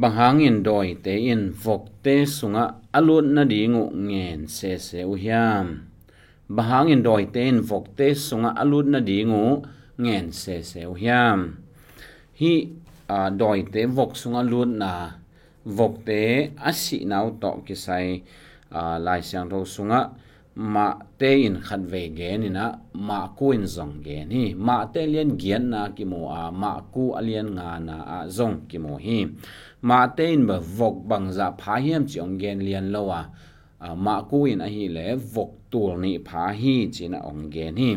bang hangin doi te in vok te sunga alut na dingu ngen se se u hiam. Bang hangin doi te in vok te sunga alut na dingu ngen se se u hiam. Hi, a, doi te vok sunga lut na vok te asi nau to ki sai a, lai siang sung sunga. Ma te in khat ve ge ni na ma ku in zong ge ni ma te lian gian na ki mo a, ma ku alian nga na a zong ki mo hi ma tên mà ba vok bang za pha hiam chi ong gen lian lo a. Ma ku in a hi le vok tul ni pha hi chi na ong gen hi.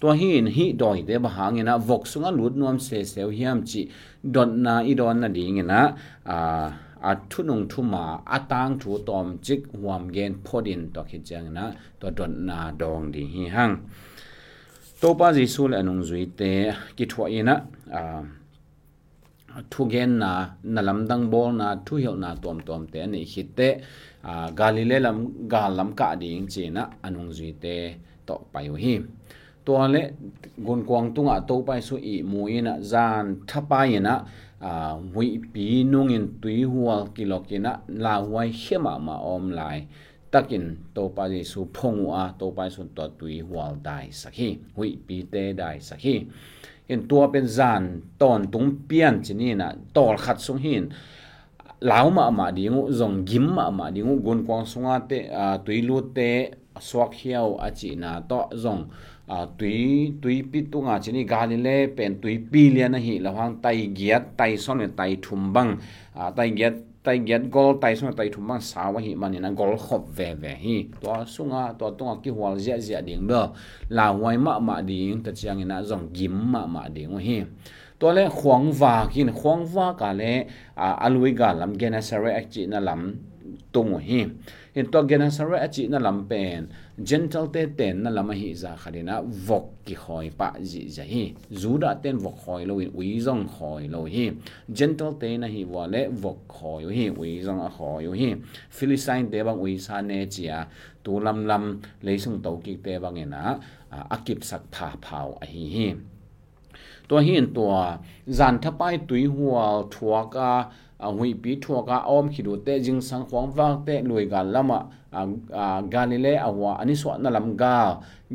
To hi in hi doi hàng ba hang ina, vok sunga lut nuam se se hiam chi. Don na, i don na ding ina. A a thu nung thu ma, a tang thu tom chik huam gen podin to khi chang na to don na dong di hi hang. To pa ji sul anung zui te, ki thwa ina. A ทุเกนนานาลำดังบอลนาทุเหี่ยวนาตอมตอมเตนี่คิดเตอ่ากาลิเลลำกาลำกะดิงเจนะอนุงจีเตต่อไปหิมตัวเละกุนกวงตุงอะโตไปสุอีมวยนะจานทปายนะอ่าวิปีนุงินตุยหัวกิโลกินะลาไวเขมามาออมไลตักินโตไปสุพงอาโตไปสุตัวตุยหัวได้สักทีวิปีเตได้สักที in tua pen zan ton tung pian chini na tol khat sung hin lau ma ma dingu zong gim ma ma dingu gun kwang sunga te tui lu te swak hiao a chi na to zong à tùy tùy pi tu ngà chỉ ni galile pen tùy pi liền hi là hoang tay giat tay son ne tay thum bang à tay giat tay giat gol tay son tay thum, mang sa wa hi man na gol khop ve ve hi. To sunga to à ki hwal zia zia ding do la wai ma ma ding ta chiang ina zong gim ma ma ding hi to le khwang wa kin khwang wa ka le a alui ga lam gena sare ak chi na lam tung hi. In to gena sare achi na lampen gentle te ten na lama hi za kharina vok ki khoi pa ji za hi. Zu da ten vok khoi lo in ui zong khoi lo hi. Gentle te na hi wale vok khoi hi, ui zong a khoi hi. Philistine te bang ui sa ne chia tu lam lam le sung to ki te bang ena akip sak pha phao a hi hi. ตัวหินตัวจันทไปตุยหัวทัวกาหุยปีทัวกาอมขิดูเตจิงสังขวางวางเตลุยกันละมากาลิเลอวาอันนี้สวนัลมกา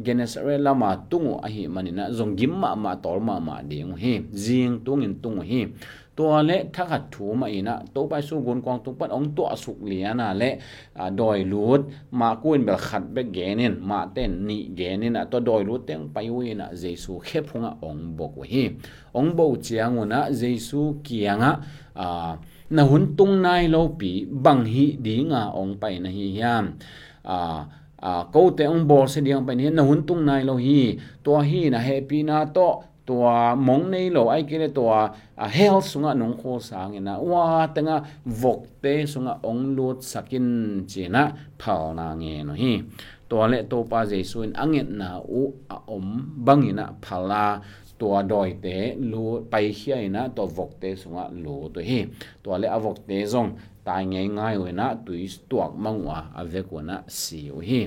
เกเนสเรละมาตุงอหิมันนะจงกิมมามาตอลมามาเดียงเฮจิงตุงินตุงเฮ ตัวเละทักขัดถูมาอีนะตัวไปสู้กุนกองตุงปันองตัวสุกเหลียนะเละดอยรูดมากุ้นแบบขัดแบบแกนินมาเต้นนี่แกนินะตัวดอยรูดเต้งไปวินะเจสูแค่พงะองบกวิองบกเจียงวนะเจสูเกียงะอ่านะหุนตุงนายโลปีบังฮีดีงาองไปนะฮียามอ่าอ่ากูแต่องบอลเสียงไปนี่นะหุนตุงนายโลฮีตัวฮีนะเฮปีนาโต วมงในโลไอ้กิเลตัวเฮลสุงะนงโคสางนะว่าแต่งะวกเตสุงะองลูดสักินจีนะเผานาเงนฮีตัวเละตัวปาเจสุนอังเงนะอุอมบังนะพลาตัวดอยเตลูไปเขียนะตัววกเตสุงะลูตัวฮีตัวเละอวกเตซงตายง่ายง่ายเวนะตุยตัวมังวะอเวกวนะสิวฮี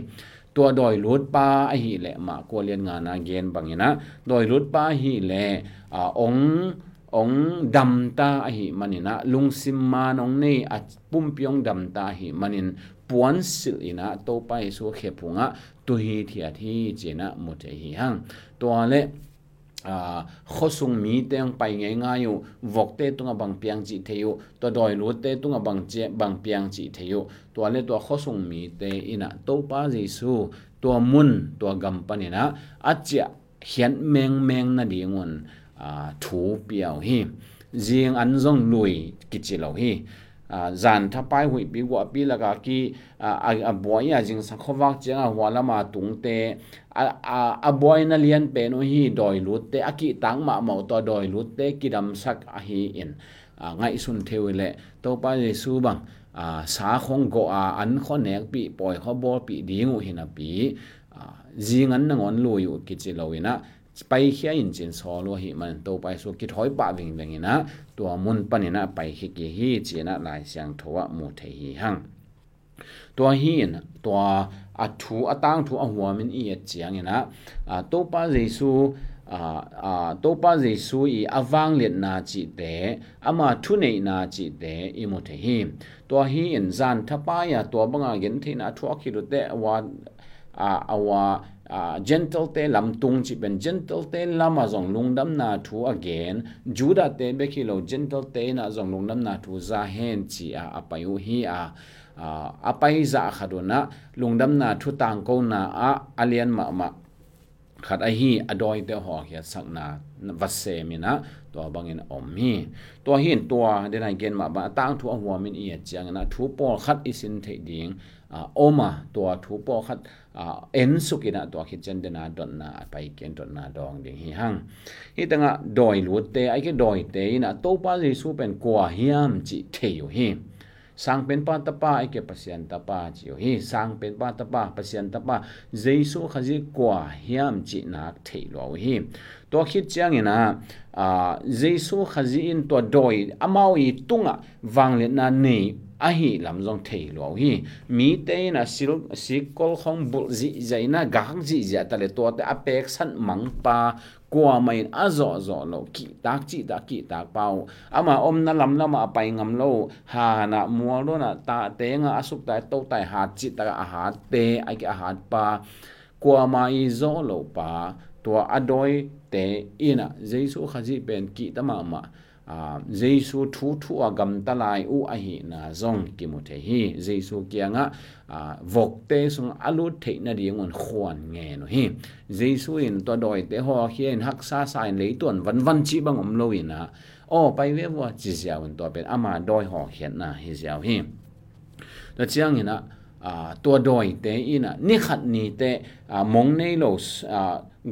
ตัวดอยลุดป้าฮีแหละมากลัวเรียนงานอาเกนบางอย่างนะดอยลุดป้าฮีแหละอ่ององดำตาฮีมันนะลุงซิมมานองนี่อปุ่มเปียงดำตาฮีมันนปวนสิลนะโตไปสู่เขพุงะตุฮีเทียที่เจนะมุเทฮีหังตัวเละ à khó sung mi teng pai ngai ngai yu vok te tunga bang piang chi theyu to doi lu te tunga bang che bang piang chi theyu to le to khó sung mi te ina to pa ji su to mun to gam pani na achia hian meng meng na dingun à thu piao hi riêng an zong lui ki chi lo hi zan tha pai hui pi wa pi la ka ki a a boy ya jing sa khowak chang a wala ma tung te a a boy na lian pe no hi doi lut te aki tang ma mo to doi lut te ki dam sak a hi in ngai sun thewile to pa je su bang a sa khong go a an kho nek pi poi kho bol pi dingu hina pi jing an ngon lu yu ki chi lo ina ไปเขียอินจินสอลัวหิมันโตไปสุกิถอยปะวิงวิงนะ ตัวมุนปนินะไปฮิกิฮีจีนะลายเสียงทวะมุเทหีหังตัวฮีนตัวอัทูอตังทูอหัวมินอีเจียงนะอ่าโตปะเรซู à à to pa jesu i awang let na chi te ama thu nei na chi te i mo the hi to hi in zan thapa ya to banga gen the na thu khi ru te wa a awa gentle te lam tung chi ben gentle te lama zong lungdam na thu again juda te be khi lo gentle te na zong lungdam na thu za hen chi a apayu hi a apai za khaduna lungdam na thu tang ko na a alian ma ma khat a hi adoi te ho hi sak na vasse mina to bangin om hi to hin to de na gen ma ba tang thu a huwa min i chiang na thu pol khat isin the ding oma to thu po khat en sukina to khit chen dena don na pai ken don na dong ding hi hang hi tanga doi lu te ai ke doi te ina to pa ji su pen kwa hiam chi the yu hi sang pen pa ta pa ke pasien ta pa chi hi sang pen pa ta pa pasien ta pa jesu khaji kwa hiam chi nak thei lo hi to khit chang ina a jesu khaji in to doi amau i tunga wangle na nei a hi lam zong thei lo hi, mi te na sil si kol khong bul zi, zai na gahang zi zia ta le to te apek san mang pa. Kwa mai a zo zo lo, ki tak, chi da ki tak pau ama om na lam lama pai ngam lo. Ha, na mua lo na ta te nga asuk tai to tai ha chi ta a ha te a ki a ha pa. Kwa mai zo lo pa to adoi te ina. Jesu khaji pen ki ta ma ma jesu thu thu agam talai ta u ahi na zong ki mu the hi jesu kia nga vok te sung alu the na ri ngon khwan nge no hi jesu in to doi te ho hian hak sa sa in lei văn van van chi bang om lo ina o pai ve wa chi sia un to pen ama doi ho hian na hi sia hi to chiang ina ตัวดอยเตอินะนี่ขัดนี่เตมองในโลส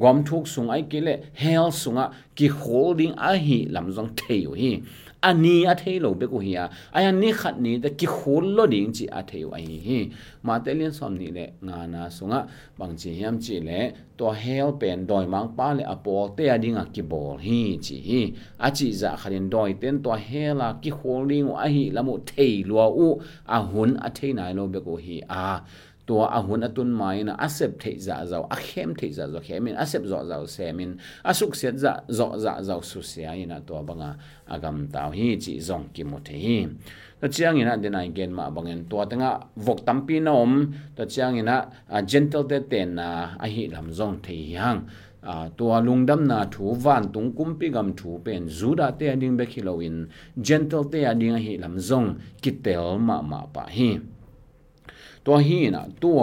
กวมทุกสุงไอกิเลเฮลสุงอ่ะกิโฮลดิ้งอาหีลำซองเทียวฮีอันนี้อาเทียวเบกุฮี ani athe lo be ko hi ya aya ni khat ni da ki khol lo ding chi athe wa hi hi ma te lin som ni le nga na so nga bang chi yam chi le to hel pen doi mang pa le apo te ya ding a ki bol hi chi hi a chi za kharin doi ten to hela ki khol ding wa hi la mo thei lo u a hun athe nai lo be ko hi a ตอดิ้งอ่ะกิบอลฮีจีฮีอาจีจะขัดินดอยเต็นตัวเฮลอ่ะกิโฮลดิ้งอาฮีละมุเทียวอูอาหุนอาเทียนายโลเบกุฮีอาตัวอาหุนอตุนไม้นะอาเซบเทจะเจ้าอาเข้มเทจะเจ้าเข้มินอาเซบจ่อเจ้าเซมินอาสุกเสียจะจ่อจะเจ้าสุเสียนะตัวบังอากำตาวฮีจีจงกิมุเทฮีตัวเชียงอินะเดนายเกนมาบังเงินตัวตั้งวกตัมปีนอมตัวเชียงอินะอาเจนเทลเตเตนนะอาฮีลำจงเทียงตัวลุงดำนาถูวันตุงกุมปีกำถูเป็นจูดาเตียดิงเบคิโลวินเจนเทลเตียดิงอาฮีลำจงกิเตลมามาปะฮี ตัวฮีนะตัว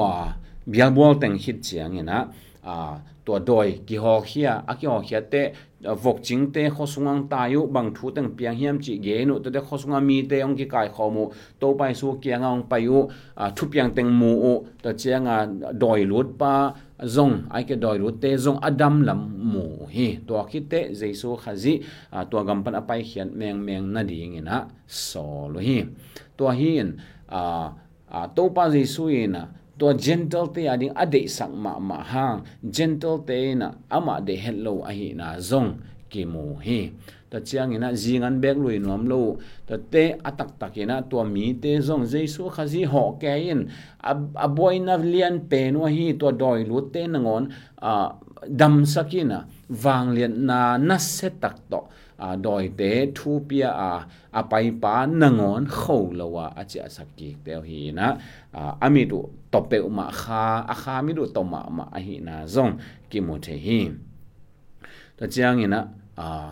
เบียบอลแต่งฮิตเสียงนะอ่าตัวโดยกิฮอเฮียอากิฮอเฮียเตวกจิงเตขอสุงังตายุบางทูตังเปียงเฮียมจิเกนุตัวเตขอสุงังมีเตองกิกายขอมูโตไปสู่เกียงองไปยุอ่าทุเปียงเต็งมูตัวเจียงอ่าดอยลุดปา zong ai ke doi ru te zong adam lam mu hi to ki te jesu khazi to gam pan apai khian meng meng na ding ina so lo hi to hi in a a to pa ji su ina to gentle te ading ade sak ma ma ha gentle te na ama de hello a hi na zong ki mu hi ta chiang ina zingan bek lui nom lo ta te atak takina to mi te zong jesu khazi ho ke in a boy na lian pe no hi to doi lu te nangon a dam sakina wang lian na na se tak to อาดอยเตทูเปียอาอาไปปานงอนเข้าละว่าอาจจะสักกิเตวฮีนะอาอามิดุตบเปอมาคาอาคามิดุตมามาอหินาซงกิโมเทฮีตะจียงนะอ่า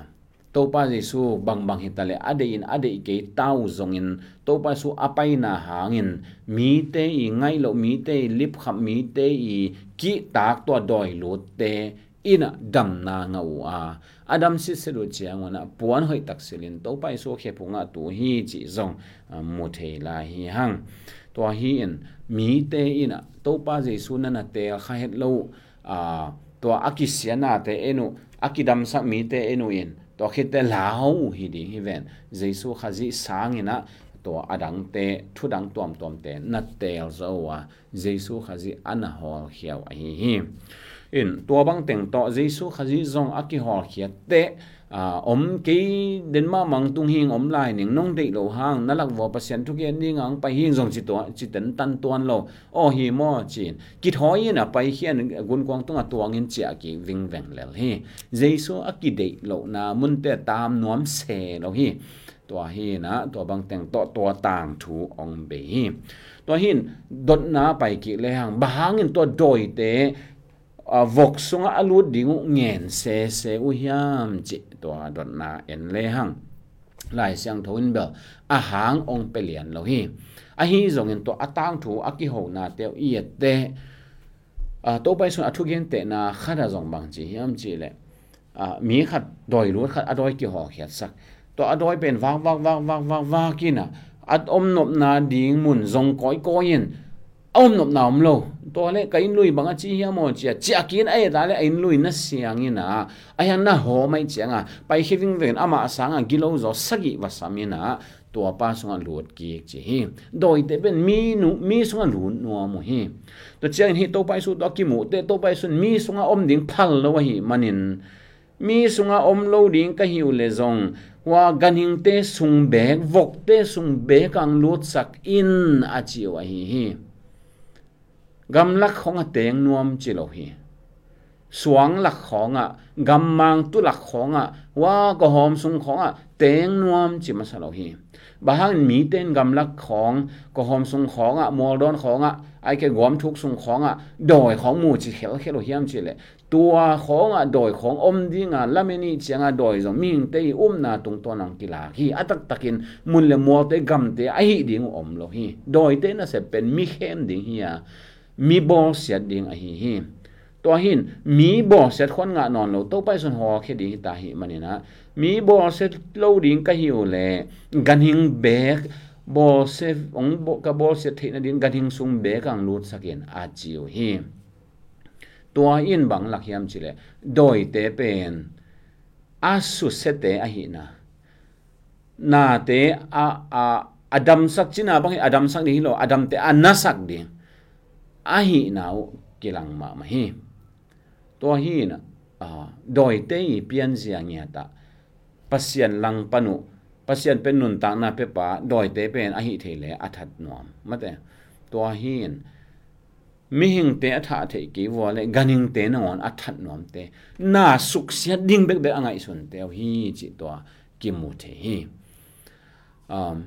တောပါစီဆူဘန်ဘန်ဟိတလေအဒေင်အဒေကေတောင်းဇုံင်တောပါဆူအပိုင်နာဟာငင်မီတေငိုင်လိုမီတေလစ်ခမီတေကီတာကတောဒွိုင်လိုတေ ina dam na nga u a. Adam si se ru chiang wana puan hoi tak silin to pai so khe punga tu hi chi zong mu the la hi hang. To hi in, mi te ina to pa je su na na te kha het lo, a to akisiana te enu akidam sa mi te enu in. To khe te la ho hi di hi ven. Jesu khazi sang ina to adang te, thu dang tom tom te na tel zo wa jesu khazi ana hol hiaw hi hi in tua bang teng to jesu khaji zong aki hor khia te à om cái đến ma mang tung hing om lại những nông địa lo hang, na lạc vào pasien thu kiến đi ngang bay hing dòng chi to chi tấn tan tuan lo. Ô hi mo chin kí thoi na bay hian gun quang tung à tuang in chia kí wing veng lel hi. Jesu aki kí de lo na mun te tam nuam se lo hi. Tua hi na, tua bang teng to tua tang thu ong be hi. Tua hin dot na bay kí le hang bahangin tua doi te Ờ, vok sunga alu dingu ngen se se u hiam chi to dot na en le hang lai siang thoin bel a hang ong pelian lo hi. A hi zong en to atang thu a ki ho na te i te a to pai sun a thu gen te na khada zong bang chi hiam chi ờ, le a mi khat doi lu khat a doi ki ho hiat sak to a doi pen wang wang wang wang wang wang ki na at om nop na ding mun zong koi koin om nop na om lo to le ka in lui banga chi hiam mo chi chi akin ai da le in lui na siang ina. Ai na ho mai chianga pai hiving ven ama sanga gilo zo sagi wasamina to pa sunga lut ki chi hi. Doi te ben mi nu, mi sunga lu no mo hi. To chiang hi, to pai su do ki mu te, to pai sun mi sunga om ding phal lo hi manin. Mi sunga om lo ding ka hiu le zong. Wa ganing te sung bek, vok te sung bek ang lut sak in a chi wa hi hi. Gam lak khong a teng nuam chi lo hi suang lak khong a gam mang tu lak khong a wa ko hom sung khong a teng nuam chi ma sa lo hi bahang mi ten gam lak khong ko hom sung khong a mol don khong a ai ke gom thuk sung khong a doi khong mu chi khel khelo hiam chi le tua khong a doi khong om ding a lameni chianga doi zo ming te um na tung to nang kila hi atak takin mun le mo te gam te a hi ding om lo hi doi te na se pen mi khem ding hi a มีบอเสียดิงอหิหิตัวหินมีบอเสียคนงะนอนโลตไปส่วนหอเคดิงตาหิมันนี่นะมีบอเสียโลดิงกะหิโอแลกันหิงเบกบอเสียองบกะบอเสียเทนดินกันหิงซุงเบกังลูดสักเย็นอาจิวหิตัวอินบังหลักยามจิเลโดยเตเป็นอาสุเสเตอหินะนาเตอาอาอดัมสักจินาบังอดัมสักนี่โลอดัมเตอานาสักดิง ahi nau kilang ma ma hi to hi na a ah, doi te i pian zia nya ta pasian lang panu pasian pen nun ta na pe pa doi te pen ahi the le athat nuam mate to hi mi hing te atha the ki wale ganing te na on athat nuam te na suk sia ding bek be angai sun te hi chi to ki mu the hi um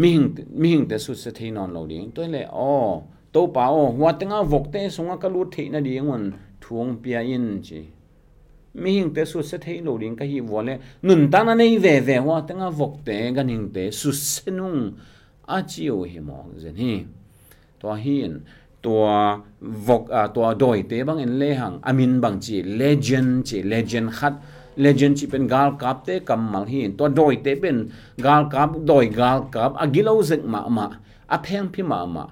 mihing mihing te su se thein non lo ding to le o to pa o wa te nga vok te sunga ka lu the na ding on thuong pia in chi mihing te su se thein lo ding ka hi wo le nun ta na nei ve ve wa te nga vok te ga ning te su se nung. A chi o hi mo zen hi. To hi in to vok a to doi te bang en le hang amin bang chi legend chi legend khat legend chi pen gal kap te kam mal hi to doi te pen gal kap doi gal kap agilo zek ma ma a pheng phi ma ma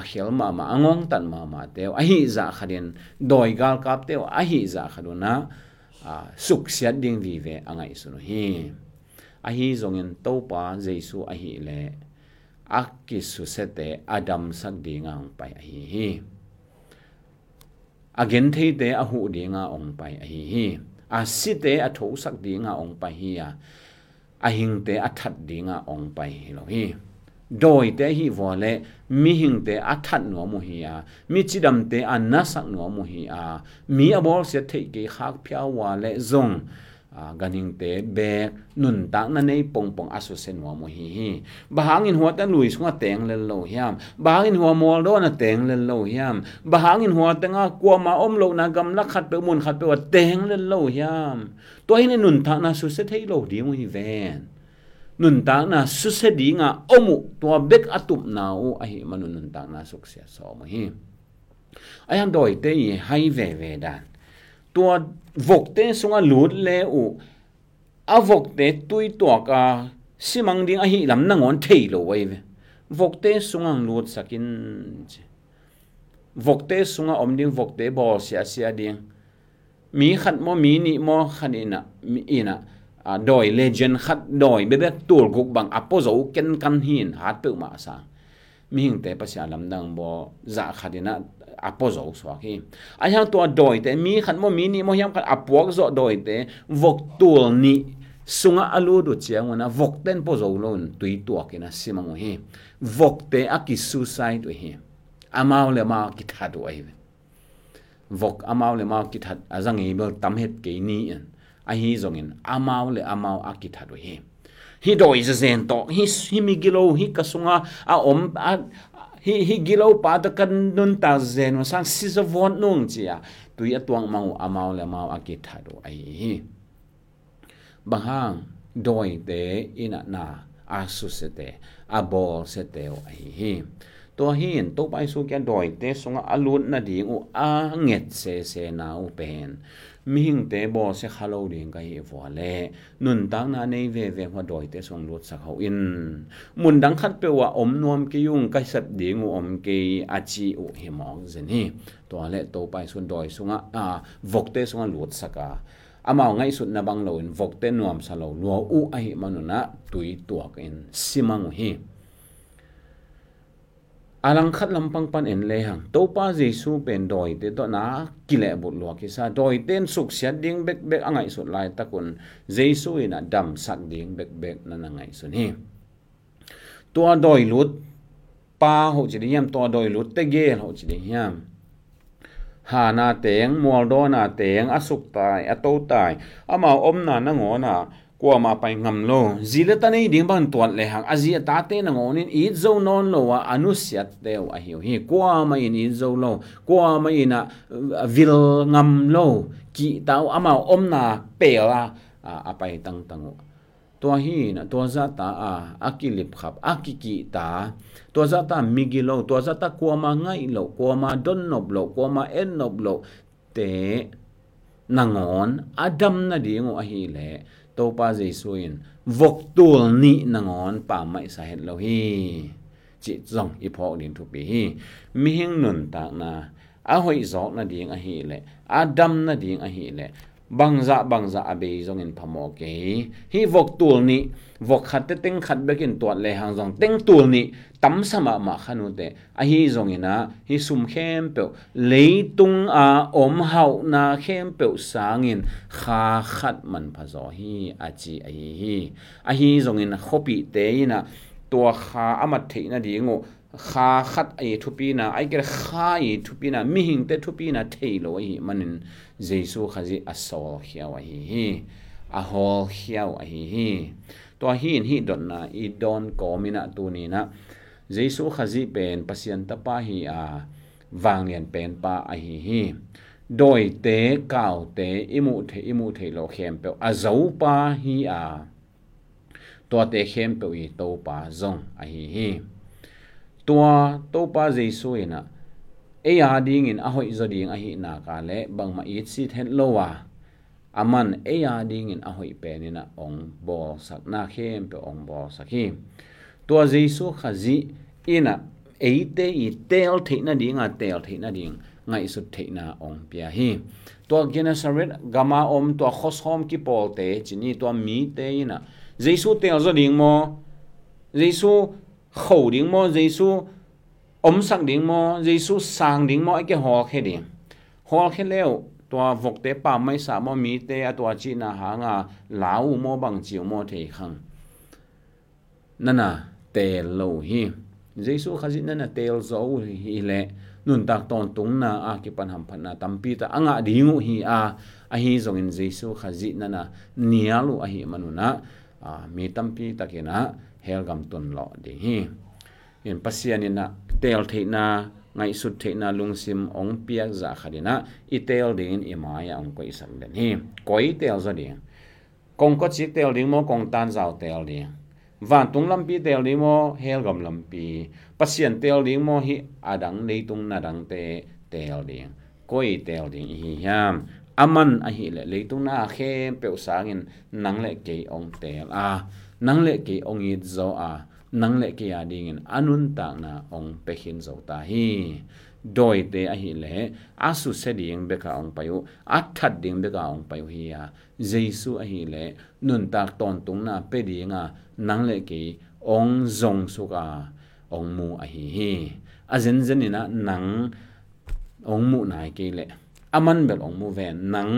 a khel ma ma angong tan ma ma te a hi za khaden doi gal kap te a hi za khaduna a suk sia ding vi ve angai su no hi a hi zongin to pa jesu a hi le a ki su se te adam sak ding ang pai a hi hi again thei te a hu dinga ong pai a hi hi a si te a tho sak dinga ong pa hi a a hing te a that dinga ong pa hi lo hi doi te hi vole mi hing te a that no mo hi a mi chidam te a na sak no mo hi a mi a bol se thei ke khak phya wa le zong ganing te bek nun ta na nei pong pong asu sen wa mo hi hi bahangin huwa ta lui sunga teng le lo hiam bahangin huwa mol do na teng le lo hiam bahangin huwa ta nga kwa ma om lo na gam la khat pe mun khat pe wa teng le lo hiam to hin nun ta na su se thei lo di mo hi ven nun ta na su se di nga omu to bek atup na o a hi manun nun ta na suk se so mo hi ayam doi te hai ve ve dan tua vokte sunga lut le u. A vokte tui to ka simang ding a hi lam na ngon thei lo wai ve. Vokte sunga lut sakin vokte sunga om ding vokte bo sia sia ding. Mi khat mo mi ni mo khanina mi ina à, đòi legend khát đòi bé bé tuột gục bằng apo dấu ken căn hiền hát tự ma sang mi hình tế bác sĩ làm đang bỏ dạ khát đi na zo so ki. A yang to doi te, mi khan mo mi ni mo yam khan apuak zo doi te, vok tul ni sunga alu du chiang na vok ten po zo lon tui to ke na simang hi. Vok te a ki suicide hi. Amao le ma ki tha du ai vok amao le ma ki that azang e bel tam het ke ni an a hi zong in amao le amao a ki tha du hi. Hi doi zen to, hi hi mi gilo hi kasunga a om, a hi hi gilo pa to kan nun ta zen sang si zo von nung chia tu ya tuang mau amau le mau akit tha do ai bang doi te ina na asu se te abol se te o ai hi to hin, to pai su kya doi te sunga alut na ding u a nget se se na u pen. นนาดีอูอาเงตเซเซนาอูเป็นมิหิงเตบอเซคาโลดิงกายฟัวเลนุนตังนาในเวเวหัวดอยเตสงลุดสักเขาอินมุนดังคัดเปว่ alang khat lampang pan en le hang. To pa jesu pen doi te to na kile but lo ki sa. Doi ten suk sia ding bek bek angai sut lai takun jesu in a dam sak ding bek bek na na ngai sun ni. To doi lut, pa ho chi yam. To doi lut te ge ho chi yam. Ha na teng mol do na teng asuk tai ato tai. Ama om na na ngo na kwa ma pai ngam lo zile ta nei ding ban tuan le hang azia ta te na ngon in it zo non lo wa anusiat te a hiu hi kwa ma in it zo lo kwa ma in a vil ngam lo ki tao ama om na pe la a pai tang tang to hi na to za ta a akilip khap akiki ta. To za ta migilo to za ta kwa ma ngai lo kwa ma don no lo kwa ma en no lo te nangon adam na dingo a hi le to pa jesu in, vok tul ni nangon pa mai sa het lo hi. Chi zong i pho din thu pi hi. Mi hing nun ta na. A hoi zo na ding a hi le. Adam na ding a hi le bangza bangza abe zong in phamo ke hi, vok tul ni, vok khat te teng khat bekin tuat le hang zong. Teng tul ni, tam sama ma khanu te. A hi zong ina hi sum khem pe le tung a, om hau na khem pe sang in kha khat man pha zo, hi, a chi, a hi hi. A hi zong in khopi te ina. Tua kha amat theina dingo ขาขัดไอทุปีนาไอเกขาไอทุปีนามิหิงเตทุปีนาเทโลไอมันเจซูขจิอัสโซเฮียวไอฮีอฮอลเฮียวไอฮีตัวฮีนฮีดอนนาอีดอนกอมินาตูนีนะเจซูขจิเป็นปัสเซียนตปาฮีอาวางเรียนเป็นปาไอฮีฮีโดยเตเก่าเตอิมูเทอิมูเทโลเคมเปออาซอปาฮีอาตัวเตเคมเปออีโตปาซงไอฮี tua, to pa jesu ina e ya ding in a hoi zo ding a hi na ka le, bang ma it si then lo wa. Aman e ya ding in a hoi pe ni na, ong bo sak na khem pe ong bo sak hi. Tua jesu kha ji ina e te i tel the na ding a tel the na ding ngai su the na ong pia hi. Tua genesaret, gama om, tua khos hom ki pol te chini tua mi te ina jesu tel zo ding mo. Jesu khẩu điện mo Giêsu ấm sắc điện mo Giêsu sang điện mo cái họ khe điện họ khe leo tua vọc tế pa mai sa mô mi tế a tua chi na ha nga mô bằng chiều mô thể the nên nana, tè lâu hi. Giêsu nên nana tè lâu hi lệ nun tak ton tung na a ki pan ham phan na tampi ta anga dingu hi a. A hi zong in Giêsu na nana nialu a hi manuna à mi tampi na helgam ton lo de hi. In pasianina tel theina ngai sut theina lungsim ong piak za khadina i tel din i maya ong koi sak den hi. Koi tel za ding kong ko chi tel ding mo kong tan zao tel ding van tung lam pi tel ding mo helgam lam pi. Pasian tel ding mo hi adang leitung na dang te tel ding koi tel ding hi ham, aman a hi le tung na khem pe usangin nang le ke ong tel a. nang le ke ong i zo a nang le ke a ding in anun ta na ong pe hin zo ta hi doi te a hi le a su se ding be ka ong payu a that ding be ka ong payu hi a jesu a hi le nun tak ton tung na pe ding a nang le ke ong zong su ka ong mu a hi hi a zen zen ina nang ong mu nai ke le aman bel ong mu ven nang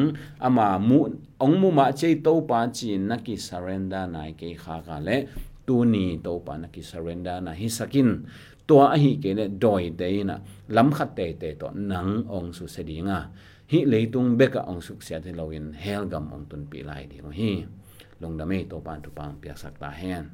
ama mu ông mu ma chei to pa chi na ki surrender na ke kha ka le, tu ni to pa na ki surrender na hi sakin to a hi ke le doi de na lam khat te te to nang ong su se dinga. Hi leitung beka ong suk sia the loin hel gam ong tun pi lai di hi long da me to pan tu pang pia sak ta hen.